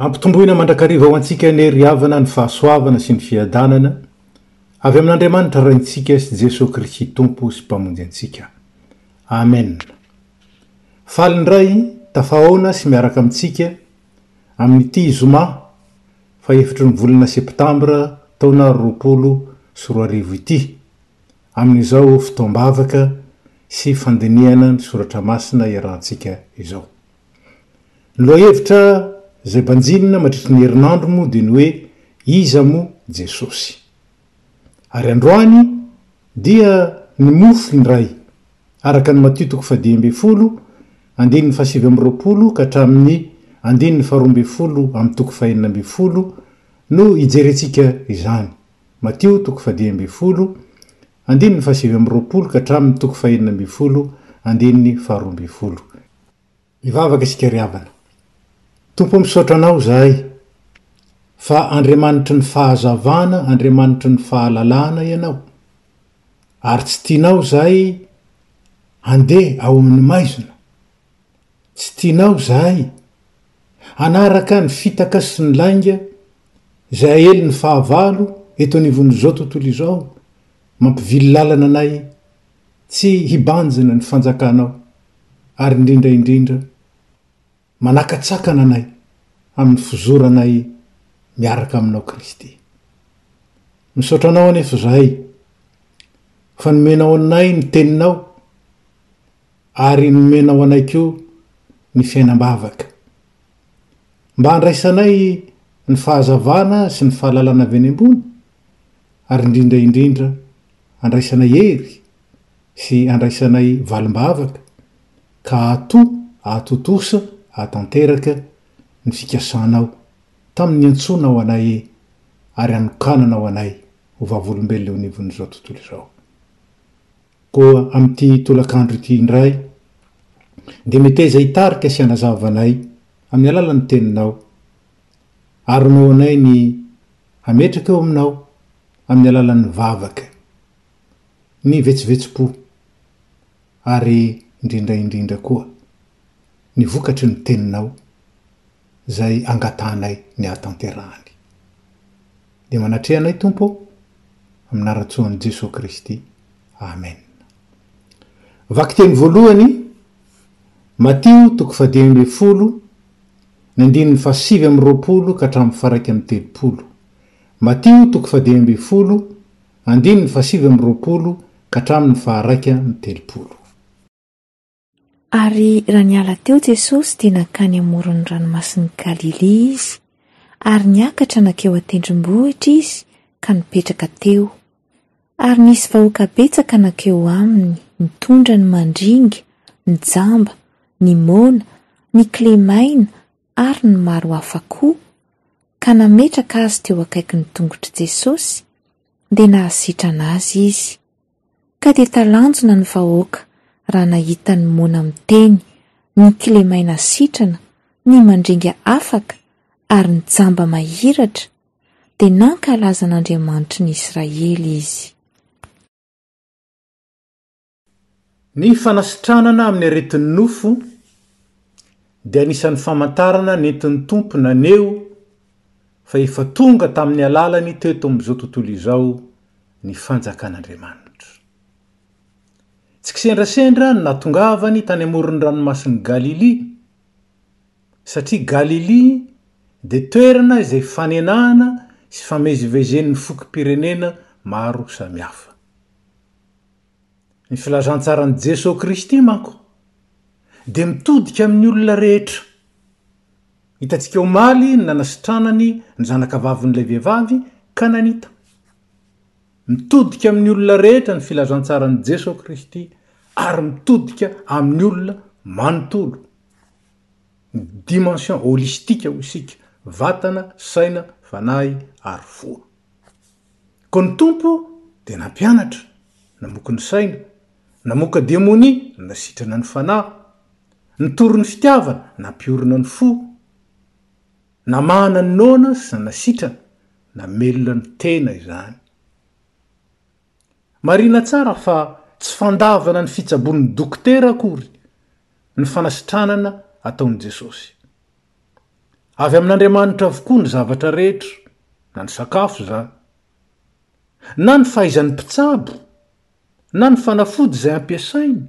Ampitomboina mandrakariva ho antsika an'hery havana ny fahasoavana sy ny fiadanana avy amin'Andriamanitra Raintsika sy Jesoa Kristy Tompo sy Mpamonjy antsika. Amen. Faly indray tafahaona sy miaraka amintsika amin'ity Zoma faha efitry ny volana Septambra taona roapolo sy roa arivo ity amin'izao fotoam-bavaka sy fandinihana ny Soratra Masina iarahantsika izao. Ny lohahevitra izay banjinina mandritry ny herinandro moa dia ny hoe iza moa Jesosy? Ary androany dia ny mofo indray, araka ny Matio toko fahadimy ambin'ny folo, andininy fahasivy amby roapolo ka hatramin'ny andininy faharoa ambin'ny folo amin'ny toko fahenina ambin'ny folo no hijerentsika izany, Matio toko fahadimy ambin'ny folo, andininy fahasivy amby roapolo ka hatramin'ny toko fahenina ambin'ny folo, andininy faharoa ambin'ny folo. Mivavaka isika ry havana. Tompo o misaotra anao izahay fa Andriamanitry ny fahazavana, Andriamanitry ny fahalalana ianao ary tsy tianao izahay handeha ao amin'ny maizina, tsy tianao izahay hanaraka ny fitaka sy ny lainga izay aelin'ny fahavalo eto anivon'izao tontolo izao mampivily lalana anay Tsy hibanjina ny fanjakanao, ary indrindra indrindra, manakatsakana anay amin'ny fizoranay miaraka aminao Kristy. Misaotra anao anefa izahay fa nomenao anay ny teninao ary nomenao anay koa ny fiainam-bavaka. Mba andraisanay ny fahazavana sy ny fahalalana avy any ambony ary indrindra indrindra andraisanay hery sy andraisanay valim-bavaka ka ato ahatontosa ahatanteraka ny fikasanao tamin'ny niantsoanao anay ary hanokananao anay ho vavolombelona eo anivon'izao tontolo izao. Koa amin'ity tolakandro ity indray dia meteza hitarika sy hanazava anay amin'ny alalan'ny Teninao ary omeo anay ny hametraka eo Aminao amin'ny alalan'ny vavaka, ny vetsovetsom-po, ary indrindra indrindra koa ny vokatry ny Teninao izay angatahanay ny hahatanterahany. Dia manatreha anay, Tompo ô, amin'Aratsoan'i Jesoa Kristy. Amen. Vakiteny voalohany, Matio toko fahadimy ambin'ny folo, Ny andininy fahasivy amby roapolo ka hatramin'ny faharaika amby telopolo. Matio toko fahadimy ambin'ny folo, andininy fahasivy amby roapolo ka hatramin'ny faharaika amby telopolo. Ary raha niala teo Jesosy dia nankany amoron'ny ranomasin'i Galilia Izy, ary niakatra nankeo an-tendrombohitra Izy ka nipetraka teo. Ary nisy vahoaka betsaka nankeo aminy, nitondra ny mandringa, ny jamba, ny moana, ny kilemaina, ary ny maro hafa koa, ka nametraka azy teo akaikin'ny tongotr'i Jesosy, dia nahasitrana azy izy. Ka dia talanjona ny vahoaka raha nahita ny moana miteny, ny kilemaina sitrana, ny mandringa afaka, ary ny jamba mahiratra dia nankalaza an'Andriamanitry ny Israely izy. Ny fanasitranana amin'ny aretin'ny nofo dia anisan'ny famantarana nentin'ny Tompo naneho fa efa tonga tamin'ny alalany teto amin'izao tontolo izao ny Fanjakan'Andriamanitra. Tsy kisendrasendra no nahatongavany tany amoron'ny ranomasin'i Galilia. satria Galilia dia toerana izay hifanenahana sy hifamezivezen'ny fokom-pirenena maro samihafa. Ny filazantsaran'i Jeso Kristy manko dia mitodika amin'ny olona rehetra. Hitantsika omaly ny nanasitranany ny zanakavavin'ilay vehivavy kananita. Mitodika amin'ny olona rehetra ny filazantsaran'i Jeso Kristy ary mitodika amin'ny olona manontolo. ny dimension holistique hoy isika, vatana, saina, fanahy ary fo. Koa ny Tompo dia nampianatra, namoky ny saina, namoka demonia, nasitrana ny fanahy, nitory ny fitiavana, nampiorina ny fo, namahana ny noana sy nanasitrana, namelona ny tena izany. Marina tsara fa tsy fandavana ny fitsaboan'ny dokotera akory ny fanasitranana ataon'i Jesosy. Avy amin'Andriamanitra avokoa ny zavatra rehetra, na ny sakafo izany, na ny fahaizan'ny mpitsabo, na ny fanafody izay ampiasainy,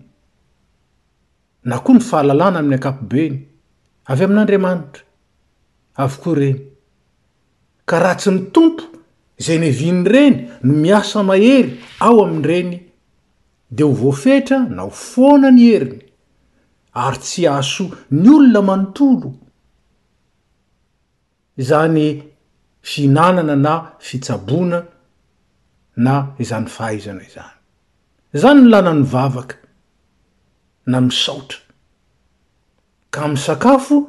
na koa ny fahalalana amin'ny ankapobeny. Avy amin'Andriamanitra avokoa ireny. ka raha tsy ny Tompo izay nevin'ireny no miasa mahery ao amin'ireny, dia ho voafetra na ho foana ny heriny, ary tsy hahasoa ny olona manontolo izany fihinanana na fitsaboana na izany fahaizana izany. Izany ny làlan'ny vavaka na misaotra. Ka misakafo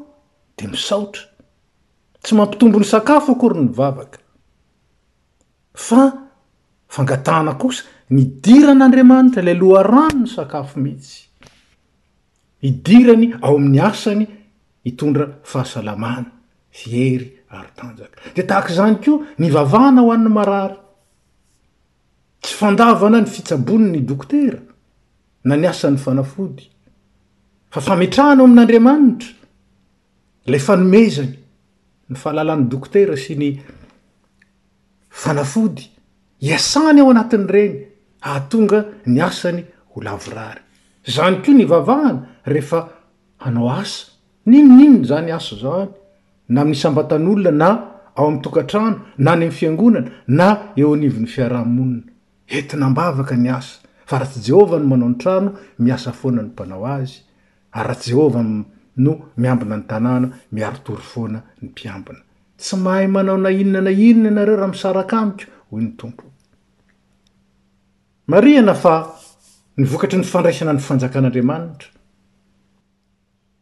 dia misaotra. Tsy mampitombo ny sakafo akory ny vavaka. Fa fangatahana kosa ny hidiran'Andriamanitra, ilay loharanon'ny sakafo mihitsy. Hidirany ao amin'ny asany hitondra fahasalamana, hery ary tanjaka. Dia tahaka izany koa ny hivavahana ho an'ny marary. Tsy fandavana ny fitsabony ny dokotera na ny asan'ny fanafody, fa fametrahana ao amin'Andriamanitra ilay fanomezany ny fahalalan'ny dokotera sy ny fanafody iasany ao anatin'ireny hahatonga ny asany ho lavorary. Izany koa ny ivavahana rehefa hanao asa N'inon'inona izany asa izany, na amin'ny isam-batan'olona na ao amin'ny tokantrano na any amin'ny fiangonana na eo anivon'ny fiaraha-monina. Entina am-bavaka ny asa, fa raha tsy Jehovah no manao ny trano, miasa foana ny mpanao azy, ary raha tsy Jehovah no miambina ny tanàna, miari-tory foana ny mpiambina. Tsy mahay manao na inona na inona ianareo raha misaraka amiko, hoy ny Tompo. Marihana fa ny vokatry ny fandraisana ny Fanjakan'Andriamanitra,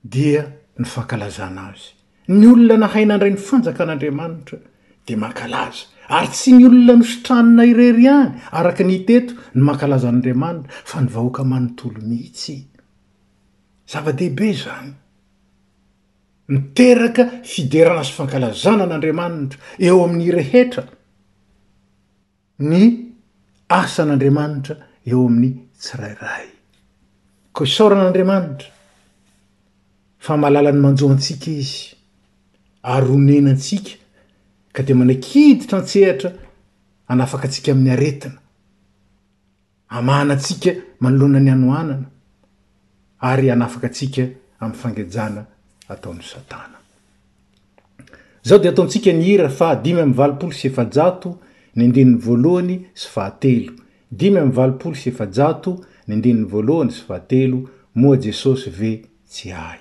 dia ny fankalazana azy. Ny olona nahay nandray ny fanjakan' Andriamanitra dia mankalaza, ary tsy ny olona nositranina irery ihany, araka ny hita eto, no mankalaza an' Andriamanitra, fa ny vahoaka manontolo mihitsy. Zava-dehibe izany. Miteraka fiderana sy fankalazana an' Andriamanitra eo amin' ny rehetra. ny asan'Andriamanitra eo amin'ny tsirairay. Koa isaorana Andriamanitra fa mahalala ny manjo antsika Izy ary onena antsika ka dia manakiditra an-tsehatra hanafaka antsika amin'ny aretina. hamahana antsika manoloana ny hanoanana, ary hanafaka antsika amin'ny fangejana ataon'i Satana. Izao dia ataontsika ny hira faha dimy amby valopolo sy efajato ny andininy voalohany sy fahatelo, dimy amby valopolo sy efajato ny andininy voalohany sy fahatelo, Moa Jesosy ve tsy ahy?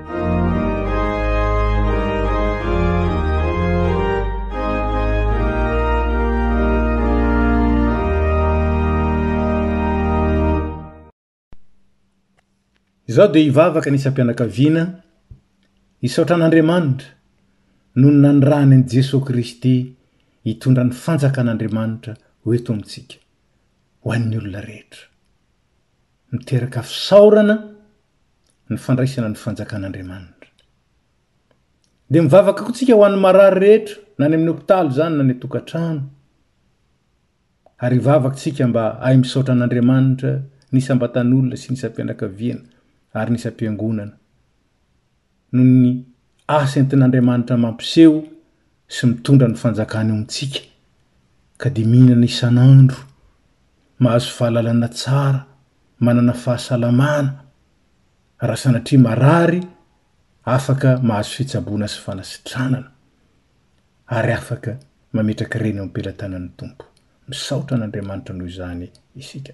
Izaho dia hivavaka ny isam-pianakaviana hisaotra an'Andriamanitra noho ny nanirahany an'i Jesoa Kristy hitondra ny fanjakan'Andriamanitra ho eto amintsika, ho an'ny olona rehetra. Miteraka fisaorana ny fandraisana ny fanjakan'Andriamanitra. Dia mivavaka koa tsika ho an'ny marary rehetra, na any amin'ny hopitaly izany na any an-tokantrano. Ary hivavaka tsika mba hahay misaotra an'Andriamanitra ny isam-batan'olona sy ny isam-pianakaviana ary ny isam-piangonana. noho ny asa entin'Andriamanitra mampiseho sy mitondra ny fanjakany ho antsika, ka dia mihinana isan'andro, mahazo fahalalana tsara, manana fahasalamana, raha sanatria marary, afaka mahazo fitsaboana sy fanasitranana, ary afaka mametraka ireny eo am-pelatanan'ny Tompo. Misaotra an'Andriamanitra noho izany isika.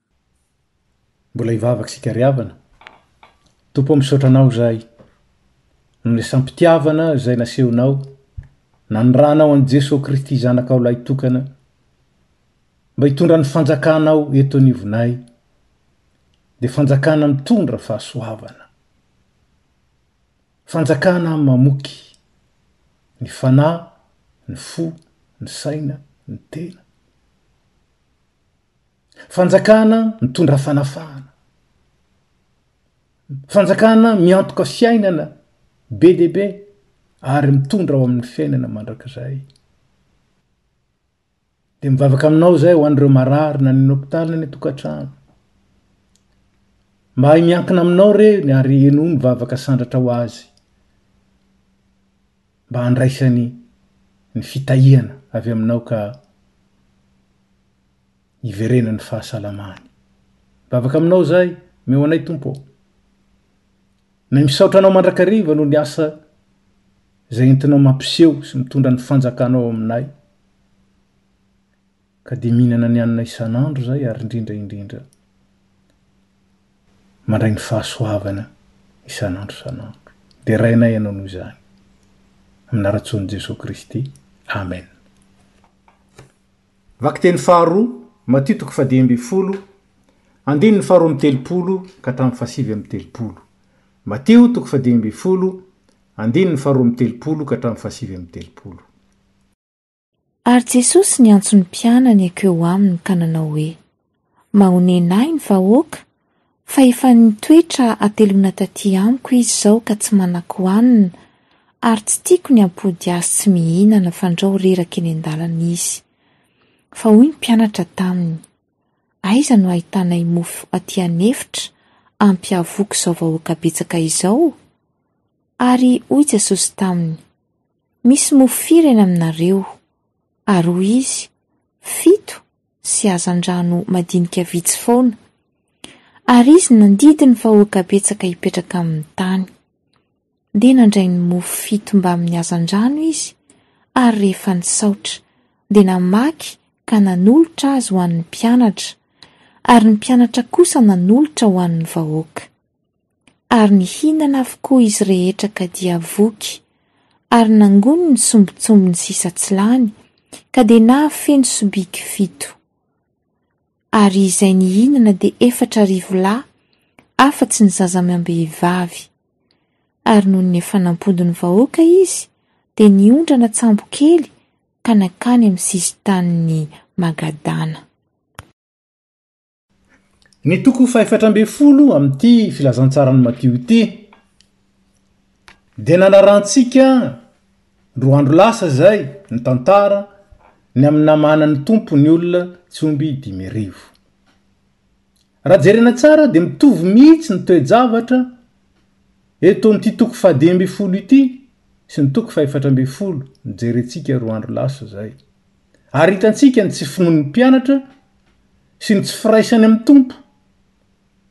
Mbola hivavaka sy hitariavana. Tompo ô misaotra anao izahay noho ny asam-pitiavana izay nasehonao nanirahanao an'i Jesoa Kristy zanakao lahitokana mba hitondra ny fanjakanao eto anivonay dia fanjakana mitondra fahasoavana fanjakana mamoky ny fanahy ny fo ny saina ny tena Fanjakana mitondra fanafahana. Fanjakana miantoka fiainana be dia be ary mitondra ao amin'ny fiainana mandrakizay. Dia mivavaka aminao izay ho an'ireo marary na ny hopitaly na ny tokantrano. Mba hay miankina aminao ireny ary henoy ny vavaka sandratra ho azy mba handraisany ny fitahiana avy aminao ka hiverenan'ny fahasalamany. Mivavaka aminao izahay, omeo anay Tompo ô. Nay misaotra anao mandrakariva noho ny asa izay entinao mampiseho sy mitondra ny fanjakanao ao aminay, ka dia mihinana ny hanina isan'andro izahay ary indrindra indrindra mandray ny fahasoavana isan'andro isan'andro. Derainay ianao noho izany. Amin'Ara-tsoan'i Jesoa Kristy. Amen. Vakiteny faharoa, Matio toko fahadimy ambin'ny folo, andininy faharoa amby telopolo ka hatramin'ny fahasivy amby telopolo. Matio toko fahadimy ambin'ny folo, andininy faharoa amby telopolo ka hatramin'ny fahasivy amby telopolo. Ary Jesosy niantso ny mpianany hankeo aminy ka nanao hoe. Mahonena ahy ny vahoaka, fa efa nitoetra hateloana taty amiko izy izao ka tsy manako hanina, ary tsy tiako ny hampody azy tsy mihinana fandrao reraka eny an-dalana izy. Fa hoy ny mpianatra taminy, Aiza no hahitanay mofo aty an'efitra hampiavoaka izao vahoaka betsaka izao? Ary hoy Jesosy taminy, Misy mofo firy eny aminareo? Ary hoy izy, Fito, sy hazandrano madinika vitsy foana, ary izy nandidy ny vahoaka betsaka hipetraka amin'ny tany. Dia nandray ny mofo fito mbamin'ny hazandrano izy, ary rehefa nisaotra, dia namaky ka nanolotra azy ho an'ny mpianatra, ary ny mpianatra kosa nanolotra ho an'ny vahoaka. ary nihinana avokoa izy rehetra ka dia voky, ary nangony ny sombintsombiny sisa tsy lany, ka dia nahafeno sobiky fito. Ary izay nihinana dia efatra arivo lahy, afa-tsy ny zazamambehivavy. Ary noho ny efa nampondo ny vahoaka izy, dia niondrana tsambokely ka nankany amin'ny sisin-tanin'ny Magadana. Ny toko fahefatra ambin'ny folo amin'ity filazantsaran'i Matio ity dia nanarantsika roa andro lasa izay ny tantara ny amin'ny namanan'ny tompo ny olona tsy omby dimy arivo. Raha jerena tsara dia mitovy mihitsy ny toe-javatra eto amin'ity toko fahadimy ambin'ny folo ity sy ny toko fahefatra ambin'ny folo nijerentsika roa andro lasa izay. Ary hitantsika ny tsy finoan'ny mpianatra Sy ny tsy firaisany amin'ny Tompo.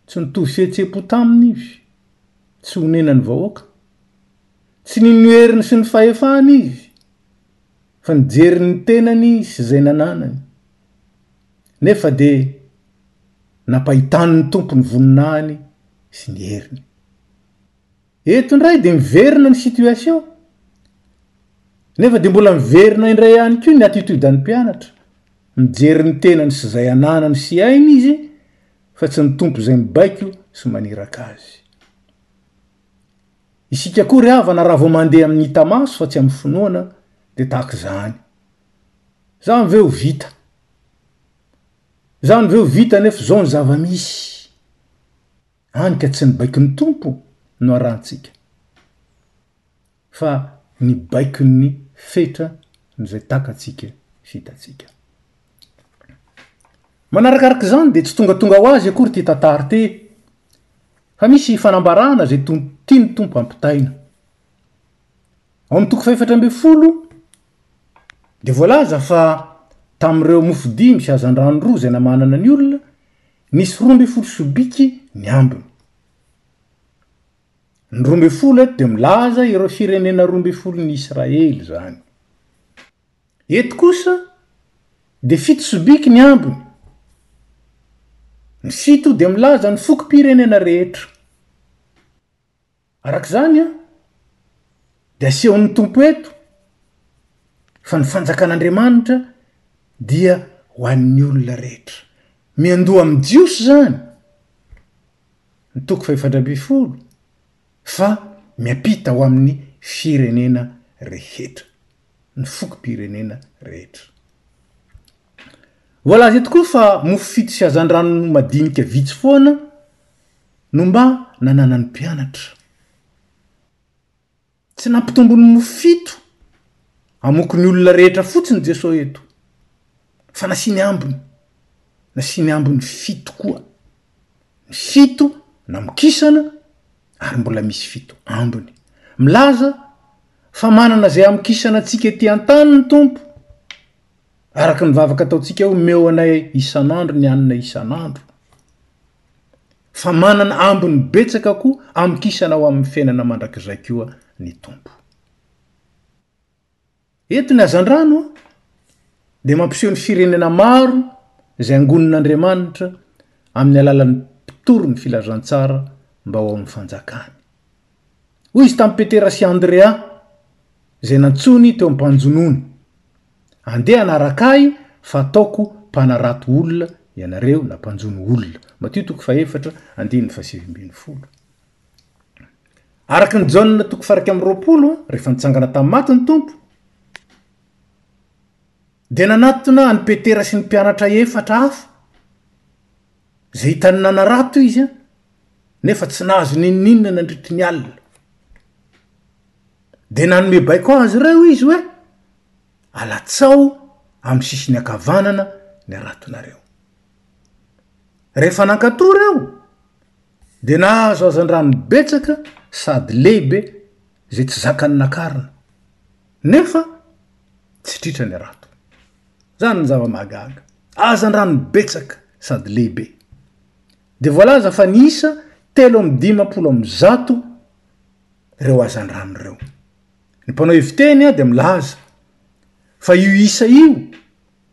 Tsy nitovy fihetsem-po taminy izy. Tsy onenan'ny vahoaka. Tsy nino ny heriny sy ny fahefany izy, fa nijery ny tenany sy izay nananany. Nefa dia nampahitan'ny Tompo ny voninahiny sy ny heriny. Eto indray dia miverina ny situation, nefa dia mbola miverina indray ihany koa ny attitude an'ny mpianatra, mijery ny tenany sy izay ananany sy ainy izy fa tsy ny tompo izay mibaiko sy maniraka azy. Isika koa ry havana raha vao mandeha amin'ny hita maso fa tsy amin'ny finoana dia tahaka izany. Izany ve ho vita? Izany ve ho vita nefa izao ny zava-misy? Hany ka tsy ny baikon'ny Tompo no arahantsika, fa ny baikon'ny fetra izay takatsika sy hitantsika. Manarakaraka izany dia tsy tongatonga ho azy akory ity tantara ity, fa misy fanambarana izay tian'ny Tompo hampitaina. Ao amin'ny toko fahefatra ambin'ny folo dia voalaza fa tamin'ireo mofo dimy sy hazandrano roa izay namanana ny olona Nisy roa ambin'ny folo sobiky ny ambiny. Ny roa ambin'ny folo eto dia milaza ireo firenena roa ambin'ny folon'i Israely izany. Eto kosa dia fito sobiky ny ambiny. Ny fito dia milaza ny fokom-pirenena rehetra. Araka izany dia asehon'ny Tompo eto fa ny fanjakan'Andriamanitra dia ho an'ny olona rehetra. Miandoha amin'ny Jiosy izany ny toko fahefatra ambin'ny folo fa miampita ho amin'ny firenena rehetra, ny fokom-pirenena rehetra. Voalaza eto koa fa mofo fito sy hazandrano madinika vitsy foana no mba nananan'ny mpianatra. Tsy nampitombo ny mofito amoky ny olona rehetra fotsiny Jesoa eto, fa nasiany ambiny, nasiany ambiny fito koa. Ny fito namokisana ary mbola misy fito ambiny. Milaza fa manana izay hamokisana antsika ety an-tany ny Tompo. Araka ny vavaka ataontsika hoe omeo anay isan'andro ny hanina isan'andro. Fa manana ambiny betsaka koa amin-kisana ho amin'ny fiainana mandrakizay koa ny Tompo. Eto ny hazandrano dia mampiseho ny firenena maro izay angonin'Andriamanitra amin'ny alalan'ny mpitory ny filazantsara mba ho ao amin'ny fanjakany. Hoy izy tamin'i Petera sy Andrea izay nantsoiny teo am-panjonoana. Andeha hanaraka ahy fa ataoko mpanarato olona ianareo na mpanjono olona. Matio toko fahefatra, andininy fahasivy ambin'ny folo. Araka ny Jaona toko faharaika amby roapolo, rehefa nitsangana tamin'ny maty ny Tompo, dia nanatona an'i Petera sy ny mpianatra efatra hafa. Izay hitany nanarato izy an, nefa tsy nahazo n'inon'inona nandritry ny alina. Dia nanome baiko azy ireo izy hoe, Alatsao amin'ny sisiny ankavanana ny haratonareo. Rehefa nankatò ireo, dia nahazo hazandrano betsaka sady lehibe izay tsy zakan'ny nakarina. Nefa tsy tritra ny rato. Zany ny zava-mahagaga. Hazandrano betsaka sady lehibe. Dia voalaza fa niisa telo amby dimampolo amby zato ireo hazandrano ireo. Ny mpanao hevi-teny dia milaza fa io isa io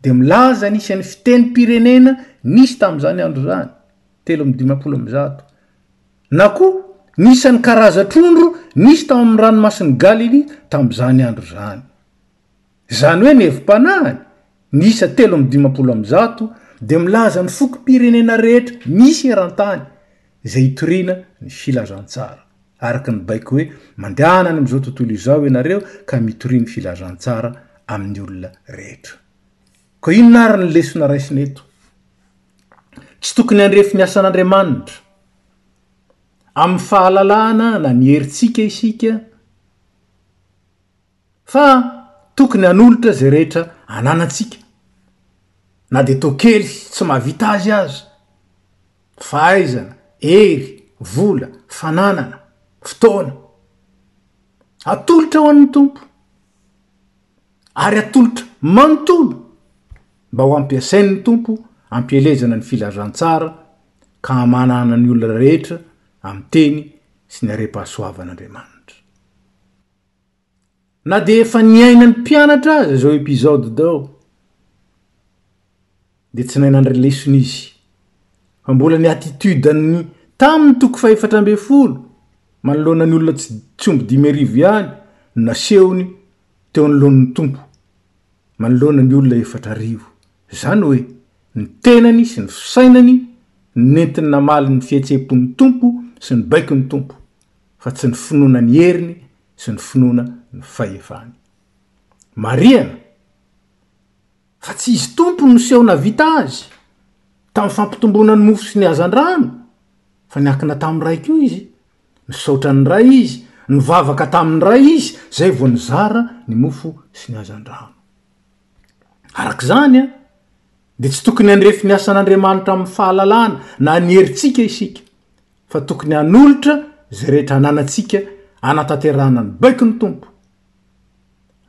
dia milaza ny isan'ny fitenim-pirenena nisy tamin'izany andro izany, telo amby dimampolo amby zato. Na koa ny isan'ny karazan-trondro nisy tao amin'ny ranomasin'i Galilia tamin'izany andro izany. Izany hoe ny hevi-panahiny, ny isa telo amby dimampolo amby zato, dia milaza ny fokom-pirenena rehetra misy eran-tany izay itoriana ny filazantsara. Araka ny baiko hoe mandehana any amin'izao tontolo izao ianareo ka mitoria ny filazantsara amin'ny olona rehetra. Koa inona ary ny lesona raisina eto? Tsy tokony handrefy ny asan'Andriamanitra. Amin'ny fahalalahana na ny herintsika isika, fa tokony hanolotra izay rehetra ananantsika, na dia toa kely tsy mahavita azy aza, fahaizana, hery, vola, fananana, fotoana. Atolotra ho an'ny Tompo. ary atolotra manontolo mba ho ampiasain'ny Tompo ampielezana ny filazantsara ka hamanana ny olona rehetra amin'ny teny sy ny harem-pahasoavan'Andriamanitra. Na dia efa niainan'ny mpianatra aza izao episode dao, dia tsy nahay nandre lesona izy fa mbola ny attitude-n'ny tamin'ny toko fahefatra ambin'ny folo manoloana ny olona tsy tsy omby dimy arivo ihany no nasehony teo anoloan'ny Tompo manoloana ny olona efatra arivo, izany hoe ny tenany sy ny fisainany no nentiny namaly ny fihetseham-pon'ny Tompo sy ny baikon'ny Tompo fa tsy ny finoana ny heriny sy ny finoana ny fahefany. Marihana! Fa tsy izy tompo no seho navita azy tamin'ny fampitomboana ny mofo sy ny hazandrano, fa niankina tamin'ny Ray koa izy. Nisaotra ny Ray izy, nivavaka tamin'ny Ray izy, izay vao nizara ny mofo sy ny hazandrano. Araka izany, dia tsy tokony handrefy ny asan'Andriamanitra amin'ny fahalalana na ny herintsika isika, fa tokony hanolotra izay rehetra ananantsika hanatanterahana ny baikon'ny Tompo.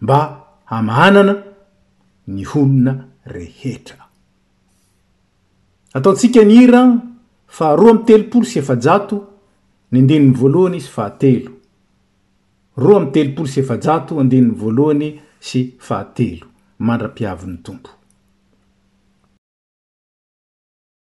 mba hamahanana ny honina rehetra. Ataontsika ny hira faharoa amby telopolo sy efajato ny andininy voalohany sy fahatelo. Roa amby telopolo sy efajato andininy voalohany sy fahatelo. Mandra-piavin'ny Tompo.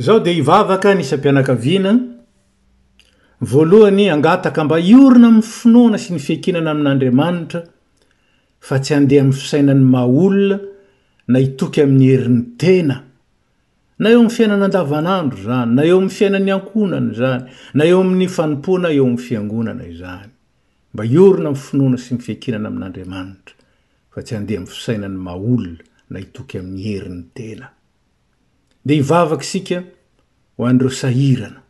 Izaho dia hivavaka ny isam-pianakaviana, voalohany hangataka mba hiorina amin'ny finoana sy ny fiankinana amin'Andriamanitra fa tsy handeha amin'ny fisainan'ny maha olona na hitoky amin'ny herin'ny tena, na eo amin'ny fiainana andavanandro izany, na eo amin'ny fiainan'ny ankohonana izany, na eo amin'ny fanompoana eo amin'ny fiangonana izany. Mba hiorina amin'ny finoana sy ny fiankinana amin'Andriamanitra. fa tsy handeha amin'ny fisainan'ny maha olona na hitoky amin'ny herin'ny tena. Ndeha hivavaka isika ho an'ireo sahirana.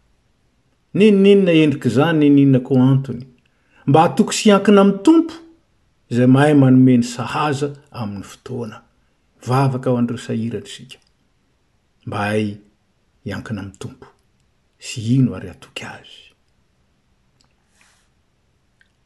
N'inon'inona endrik'izany, n'inon'inona koa antony, mba hatoky sy hiankina amin'ny Tompo izay mahay manome ny sahaza amin'ny fotoana. Mivavaka ho an'ireo sahirana isika, mba hahay hiankina amin'ny Tompo sy hino ary hatoky Azy.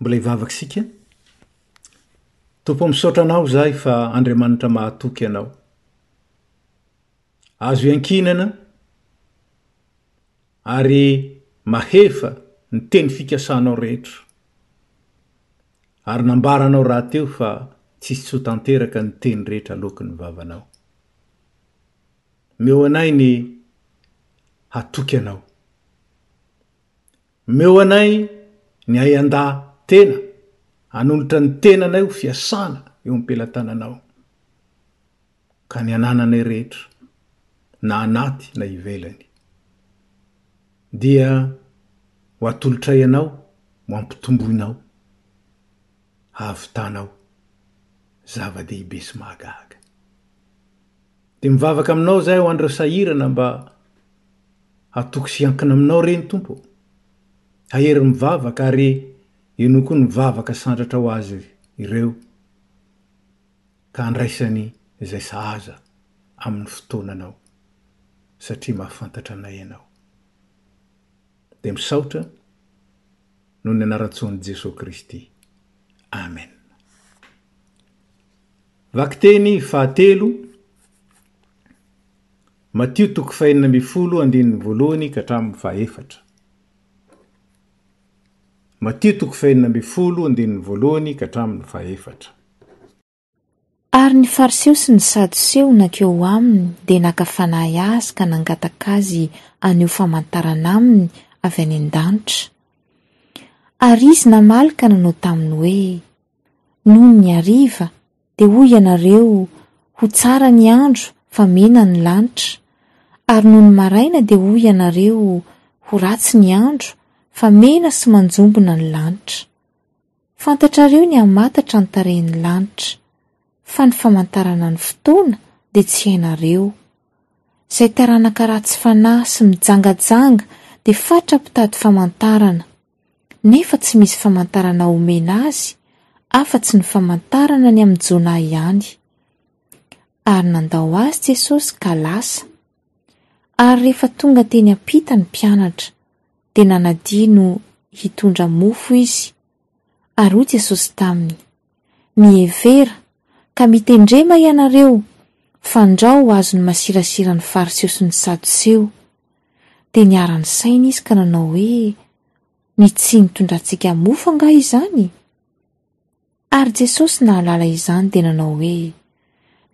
Mbola hivavaka isika. Tompo o misaotra Anao izahay fa Andriamanitra mahatoky Anao. Azo iankinana ary mahefa ny teny fikasanao rehetra. Ary nambaranao rahateo fa tsy hisy tsy ho tanteraka ny teny rehetra aloaky ny vavanao. Omeo anay ny hatoky Anao. Omeo anay ny ahian-dà tena hanolotra ny tenanay ho fiasana eo am-pelatananao, ka ny anananay rehetra, na anaty na ivelany, dia ho atolotray anao ho ampitomboinao. havitanao, zava-dehibe sy mahagaga. Dia mivavaka aminao izahay ho an'ireo sahirana mba hatoky sy hiankina aminao re ny Tompo ô. Hahery ny vavaka ary henoy koa ny vavaka sandratra ho azy ireo ka handraisany izay sahaza amin'ny fotoananao satria mahafantatra anay ianao. Dia misaotra. noho ny anaran-tsoan'i Jesoa Kristy. Amen. Vakiteny fahatelo, Matio toko fahenina ambin'ny folo andininy voalohany ka hatramin'ny fahefatra. Matio toko fahenina ambin'ny folo andininy voalohany ka hatramin'ny fahefatra. Ary ny Fariseo sy ny Sadoseo nankeo ho Aminy dia naka fanahy Azy ka nangataka Azy haneho famantarana aminy avy any an-danitra. Ary Izy namaly ka nanao taminy hoe, Nony ny hariva, dia hoy ianareo, Ho tsara ny andro, fa mena ny lanitra, ary nony maraina dia hoy ianareo, Ho ratsy ny andro, fa mena sy manjombona ny lanitra. Fantatrareo ny hamatatra ny tarehin'ny lanitra, fa ny famantarana ny fotoana dia tsy hainareo. Izay taranaka ratsy fanahy sy mijangajanga dia fatra mpitady famantarana, nefa tsy misy famantarana homena azy afa-tsy ny famantarana ny amin'i Jonah ihany. Ary nandao azy Jesosy ka lasa. Ary rehefa tonga teny am-pita ny mpianatra, dia nanadino hitondra mofo izy. Ary hoy Jesosy taminy, Mihevera, ka mitendrema ianareo, fandrao ho azy ny masirasiran'ny Fariseo sy ny Sadoseo. Dia niara-nisaina izy ka nanao hoe, Ny tsy nitondrantsika mofo angaha izany? Ary Jesosy nahalala izany dia nanao hoe,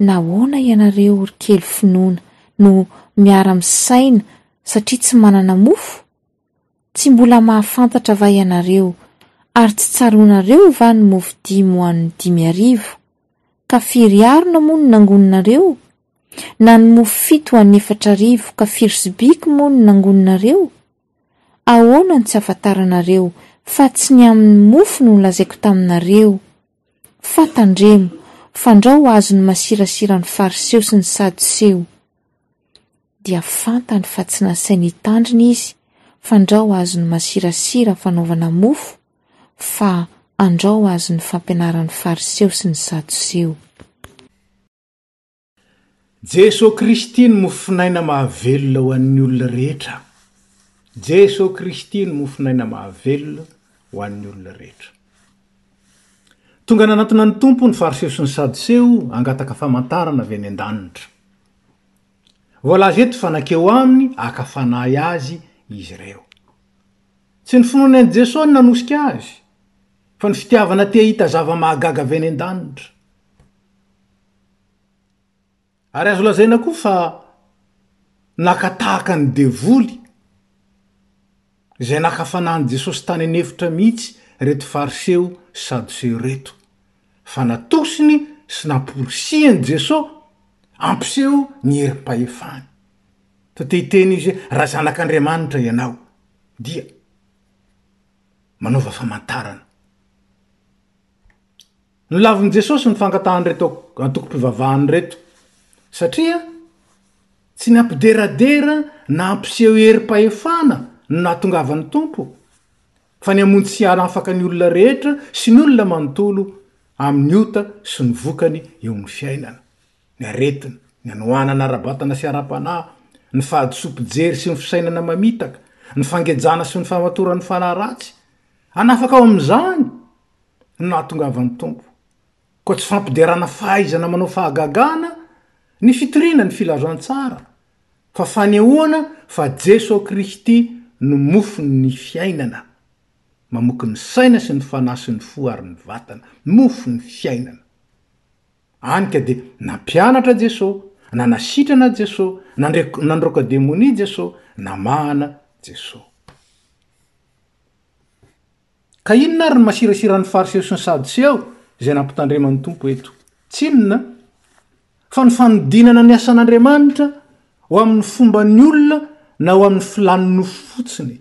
Nahoana ianareo ry kely finoana no miara-misaina satria tsy manana mofo? Tsy mbola mahafantatra va ianareo ary tsy tsaroanareo va ny mofo dimy ho an'ny dimy arivo? Ka firy harona moa no nangoninareo? Na ny mofo fito ho an'ny efatra arivo ka firy sobika moa no nangoninareo? Ahoana no tsy afantaranareo fa tsy ny amin'ny mofo no nolazaiko taminareo? Fa tandremo, fandrao ho azon'ny masirasira ny Fariseo sy ny Sadoseo. Dia fantany fa tsy nasainy hitandrina izy, fandrao ho azon'ny masirasira fanaovana mofo, fa andrao ho azon'ny fampianaran'ny Fariseo sy ny Sadoseo. Jeso Kristy ny mofonaina mahavelona ho an'ny olona rehetra Jeso Kristy ny mofonaina mahavelona ho an'ny olona rehetra Tonga nanatona ny Tompo ny Fariseo sy ny Sadoseo hangataka famantarana avy any an-danitra. Voalaza eto fa nankeo Aminy haka fanahy Azy izy ireo. Tsy ny finoany an'i Jeso no nanosika Azy, fa ny fitiavana te-hahita zava-mahagaga avy any an-danitra. Ary azo lazaina koa fa naka tahaka ny devoly izay naka fanahin'i Jesosy tany an'efitra mihitsy ireto Fariseo sy Sadoseo ireto, fa natosiny sy namporisihiny Jesosy hampiseho ny herim-pahefany. Toa te hiteny izy hoe, Raha Zanak'Andriamanitra ianao, dia manaova famantarana. Nolavin'i Jesosy ny fangatahan'ireto antokom-pivavahana ireto, satria tsy ny hampideradera na hampiseho herim-pahefana no nahatongavan'ny Tompo, fa ny hamonjy sy hanafaka ny olona rehetra sy ny olona manontolo amin'ny ota sy ny vokany eo amin'ny fiainana, ny aretina, ny hanoanana ara-batana sy ara-panahy, ny fahadisoam-pijery sy ny fisainana mamitaka, ny fangejana sy ny famatoran'ny fanahy ratsy. Hanafaka ao amin'izany no nahatongavan'ny Tompo. Koa tsy fampiderana fahaizana manao fahagagana ny fitoriana ny filazantsara, fa fanehoana fa Jeso Kristy no mofon'ny fiainana, mamoky ny saina sy ny fanahy sy ny fo ary ny vatana. Mofon'ny fiainana. Any ka dia nampianatra Jeso, nanasitrana Jeso, nandre- nandroaka demonia Jeso, namahana Jeso. Ka inona ary ny masirasiran'ny Fariseo sy ny Sadoseo izay nampitandreman'ny Tompo eto? Tsy inona fa ny fanodinana ny asan'Andriamanitra ho amin'ny fomban'ny olona na ho amin'ny filàn'ny nofo fotsiny.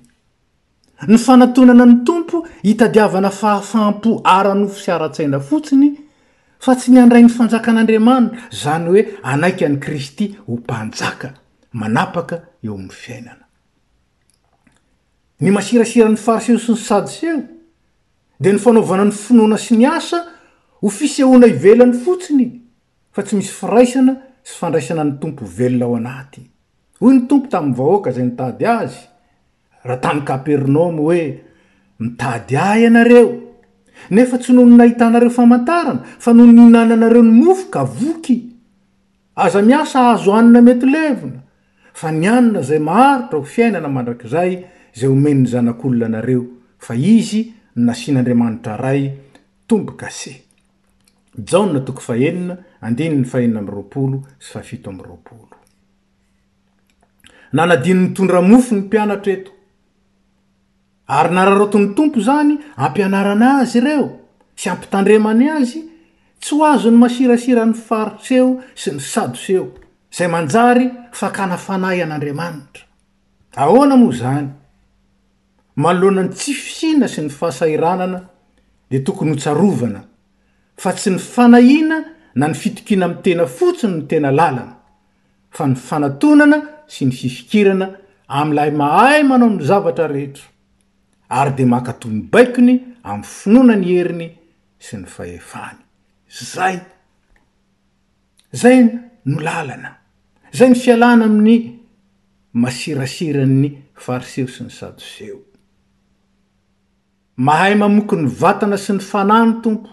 Ny fanatonana ny Tompo hitadiavana fahafaham-po ara-nofo sy ara-tsaina fotsiny fa tsy ny handray ny fanjakan'Andriamanitra, izany hoe hanaiky an'i Kristy ho Mpanjaka manapaka eo amin'ny fiainana. Ny masirasira ny Fariseo sy ny Sadoseo dia ny fanaovana ny finoana sy ny asa ho fisehoana ivelany fotsiny fa tsy misy firaisana sy fandraisana ny Tompo velona ao anaty. Hoy ny Tompo tamin'ny vahoaka izay nitady Azy raha tany Kapernaomy hoe, Mitady Ahy ianareo, nefa tsy noho ny nahitanareo famantarana, fa noho ny nihinananareo ny mofo ka voky. Aza miasa hahazo hanina mety levona, fa ny hanina izay maharitra ho fiainana mandrakizay izay omen'ny Zanak'olona anareo, fa Izy no nasian'Andriamanitra Ray tombo-kase. Jaona toko fahenina, andininy fahenina amby roapolo sy fahafito amby roapolo. Nanadino nitondra mofo ny mpianatra eto. Ary nararaotin'ny Tompo izany ampianarana azy ireo sy ampitandremany azy tsy ho azon'ny masirasira ny Fariseo sy ny Sadoseo, izay manjary fakana fanahy an'Andriamanitra. Ahoana moa izany? Manoloana ny tsy fisiana sy ny fahasahiranana dia tokony hotsarovana fa tsy ny fanahiana na ny fitokiana amin'ny tena fotsiny no tena lalana, fa ny fanatonana sy ny fifikirana amin'ilay mahay manao ny zavatra rehetra, ary dia mankatò ny baikony amin'ny finoana ny heriny sy ny fahefany. Izay. Izay no lalana. Izay ny fialana amin'ny masirasiran'ny Fariseo sy ny Sadoseo. Mahay mamoky ny vatana sy ny fanahy ny Tompo.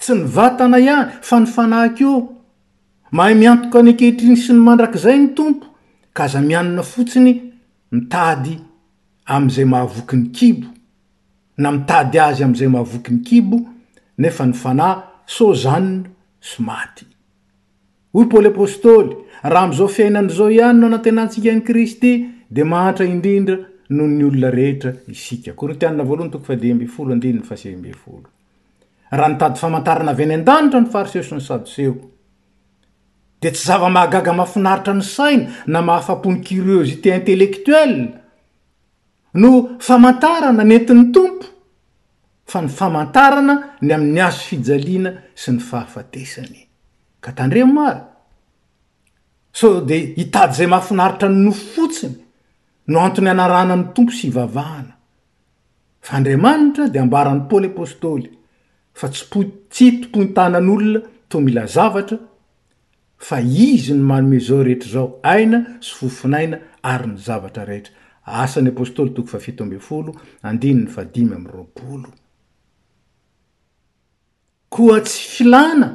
Tsy ny vatana ihany fa ny fanahy koa. Mahay miantoka ny ankehitriny sy ny mandrakizay ny Tompo ka aza mianina fotsiny mitady amin'izay mahavoky ny kibo na mitady azy amin'izay mahavoky ny kibo nefa ny fanahy so zanona sy maty. Hoy Paoly Apostoly, Raha amin'izao fiainana izao ihany no anantenantsika an'i Kristy, dia mahantra indrindra noho ny olona rehetra isika. Korintiana voalohany toko fahadimy ambin'ny folo andininy fahasivy ambin'ny folo. Raha nitady famantarana avy any an-danitra ny Fariseo sy ny Sadoseo, dia tsy zava-mahagaga mahafinaritra ny saina na mahafa-po ny curiosité intellectuelle no famantarana nentin'ny Tompo. fa ny famantarana ny amin'ny hazo fijaliana sy ny fahafatesany. Ka tandremo ary! Sao dia hitady izay mahafinaritra ny nofo fotsiny no antony hanarahana ny Tompo sy hivavahana. Fa Andriamanitra dia ambaran'i Paoly Apostoly fa tsy mpo-tia tompoin-tanan'olona toa mila zavatra fa Izy no manome izao rehetra izao, aina sy fofon'aina ary ny zavatra rehetra. Asan'ny Apostoly toko fahafito ambin'ny folo, andininy fahadimy amby roapolo. Koa tsy filana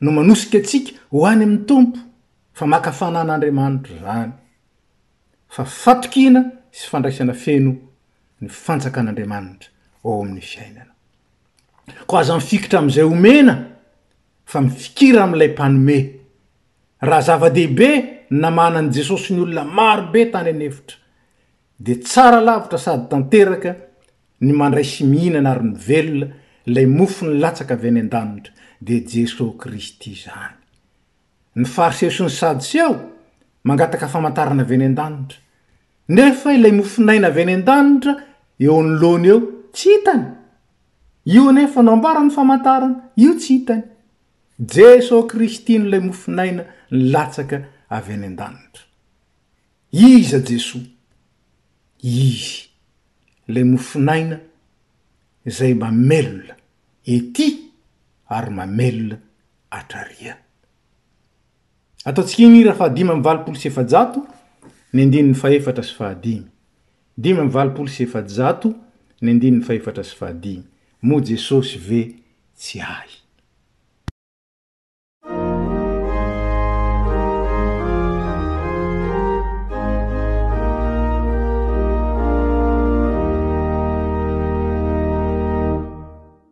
no manosika antsika ho any amin'ny Tompo, fa maka fanan'Andriamanitra izany, fa fatokiana sy fandraisana feno ny fanjakan'Andriamanitra ao amin'ny fiainana. Koa aza mifikitra amin'izay omena, fa mifikira amin'ilay Mpanome. Raha zava-dehibe ny namahana an'i Jesosy ny olona maro be tany an'efitra, dia tsara lavitra sady tanteraka ny mandray sy mihinana ary mivelona ilay mofo nilatsaka avy any an-danitra, dia Jesosy Kristy izany. Ny Fariseo sy ny Sadoseo mangataka famantarana avy any an-danitra, nefa ilay mofon'aina avy any an-danitra eo anoloany eo tsy hitany. Io anefa no ambaran'ny famantarana, io tsy hitany. Jeso Kristy no ilay mofon'aina nilatsaka avy any an-danitra. Iza Jeso? Izy, ilay mofon'aina izay mamelona ety ary mamelona atrariana. Ataontsika iny hira faha dimy amby valopolo sy efajato ny andininy fahefatra sy fahadimy. Dimy amby valopolo sy efajato ny andininy fahefatra sy fahadimy. Moa Jesosy ve tsy ahy?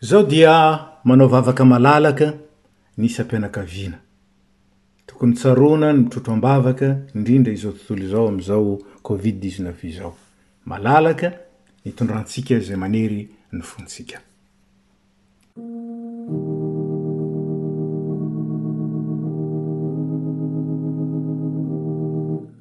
Izao dia manao vavaka malalaka ny isam-pianakaviana. Tokony tsaroana ny mitrotro am-bavaka indrindra izao tontolo izao amin'izao covid dix neuf izao. Malalaka ny itondrantsika izay manery ny fontsika.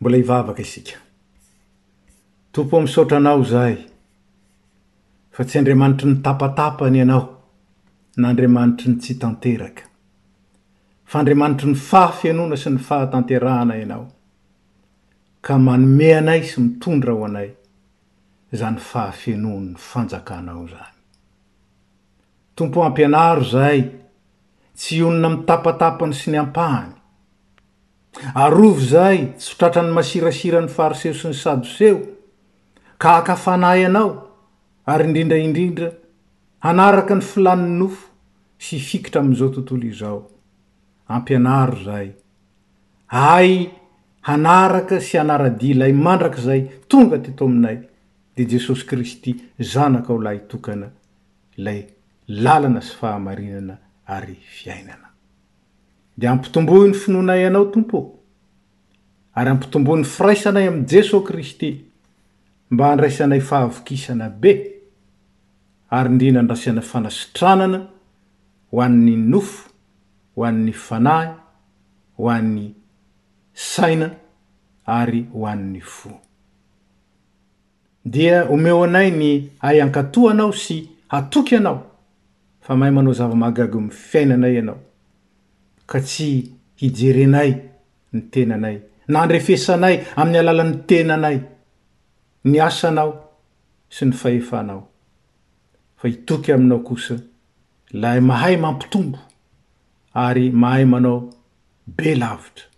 Mbola hivavaka isika. Tompo o, misaotra Anao izahay fa tsy Andriamanitry ny tapatapany Ianao na Andriamanitry ny tsy tanteraka, fa Andriamanitry ny fahafenoana sy ny fahatanterahana Ianao. ka manome anay sy mitondra ho anay izany fahafenoan'ny fanjakanao izany. Tompo o ampianaro izahay tsy hionona amin'ny tapatapany sy ny ampahany. Arovy izahay tsy ho tratran'ny masirasiran'ny fariseo sy ny sadoseo, ka haka fanahy anao ary indrindra indrindra hanaraka ny filàn'ny nofo sy hifikitra amin'izao tontolo izao. Ampianaro izahay ahy hanaraka sy hanara-dia ilay mandrakizay tonga teto aminay, dia Jesosy Kristy, Zanakao lahitokana, ilay lalana sy fahamarinana ary fiainana. Dia ampitomboy ny finoanay Anao, Tompo ô, ary ampitomboy ny firaisanay amin'i Jeso Kristy, mba handraisanay fahavokisana be, ary indrindra andrasana fanasitranana ho an'ny nofo ho an'ny fanahy, ho an'ny saina ary ho an'ny fo. Dia omeo anay ny hay hankatò Anao sy hatoky Anao fa mahay manao zava-mahagaga eo amin'ny fiainanay Ianao, ka tsy hijerenay ny tenanay na handrefesanay amin'ny alalan'ny tenanay ny asanao sy ny fahefanao. fa i Toky aminao kosa ilay mahay mampitombo ary mahay manao be lavitra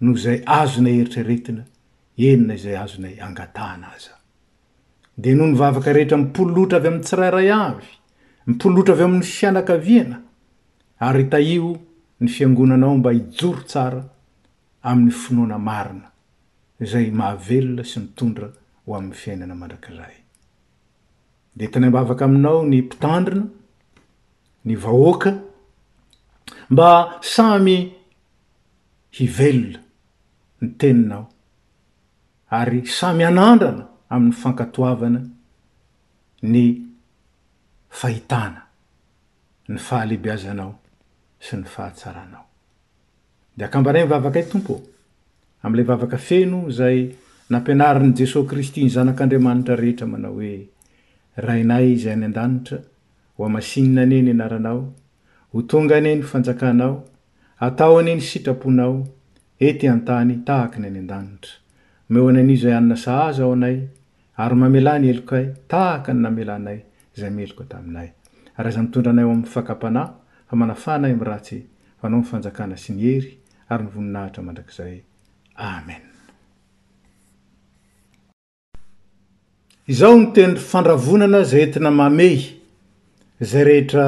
noho izay azonay eritreretina, eny na izay azonay angatahana aza. Dia noho ny vavaka rehetra mipololotra avy amin'ny tsirairay avy, mipololotra avy amin'ny fianakaviana, ary tahio ny Fiangonanao mba hijoro tsara amin'ny finoana marina izay mahavelona sy mitondra ho amin'ny fiainana mandrakizay. dia tena mivavaka aminao ny mpitandrina, ny vahoaka, mba samy hivelona ny teninao, ary samy hanandrana amin'ny fankatoavana ny fahitana ny fahalehibiazanao sy ny fahatsaranao. Dia akambaray ny vavakay Tompo ô! amin'ilay vavaka feno izay nampianarin'i Jesoa Kristy ny zanak'Andriamanitra rehetra manao hoe, Rainay izay any an-danitra, ho hamasinina anie ny anaranao, ho tonga anie ny fanjakanao, atao anie ny sitraponao, ety an-tany tahaka ny any an-danitra. Omeo anay anio izay hanina sahaza ho anay, Ary mamelà ny helokay tahaka ny namelànay izay meloka taminay. Ary aza mitondra anay ho amin'ny fakam-panahy, fa manafà anay amin'ny ratsy, fa anao ny fanjakana sy ny hery ary ny voninahitra mandrakizay. Amen. Izao no teny fandravonana izay entina mamehy izay rehetra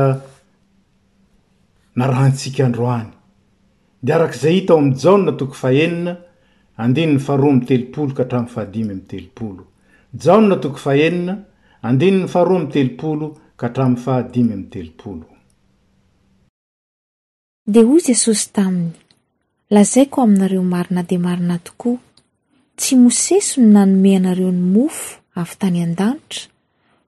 narahantsika androany. Dia araka izay hita ao amin'i Jaona toko fahenina, andininy faharoa amby telopolo ka hatramin'ny fahadimy amby telopolo. Jaona toko fahenina, andininy faharoa amby telopolo ka hatramin'ny fahadimy amby telopolo. Dia hoy Jesosy taminy, Lazaiko aminareo marina dia marina tokoa, tsy Mosesy no nanome anareo ny mofo avy tany an-danitra,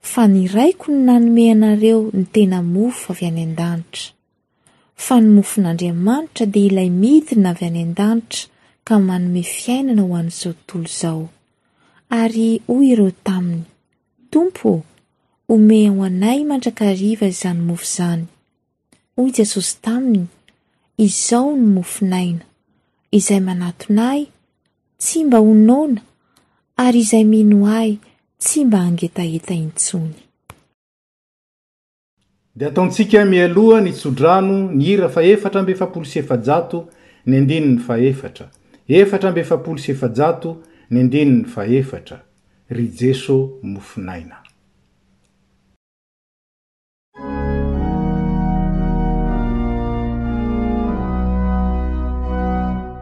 fa ny Raiko no nanome anareo ny tena mofo avy any an-danitra. Fa ny mofon'Andriamanitra dia ilay midina avy any an-danitra ka manome fiainana ho an'izao tontolo izao. Ary hoy ireo taminy, Tompo ô, omehy ho anay mandrakariva izany mofo izany. Hoy Jesosy taminy, Izao no mofon'aina, izay manatona ahy tsy mba ho noana, ary izay mino ahy tsy mba hangetaheta intsony. Dia ataontsika mialoha ny tsodrano ny hira fa efatra amby efapolo sy efajato ny andininy fahefatra, efatra amby efapolo sy efajato ny andininy fahefatra, Ry Jeso mofon'aina.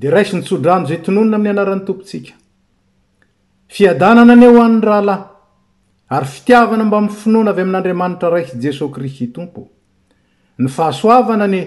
de raiso ny tsodrano zay tononina amin'ny anaran'ny tompontsika fiadanana anie ho an'ny rahalahy ary fitiavana mba mifinoana avy amin'andriamanitra raiso jesosy kristy tompo ny fahasoavana anie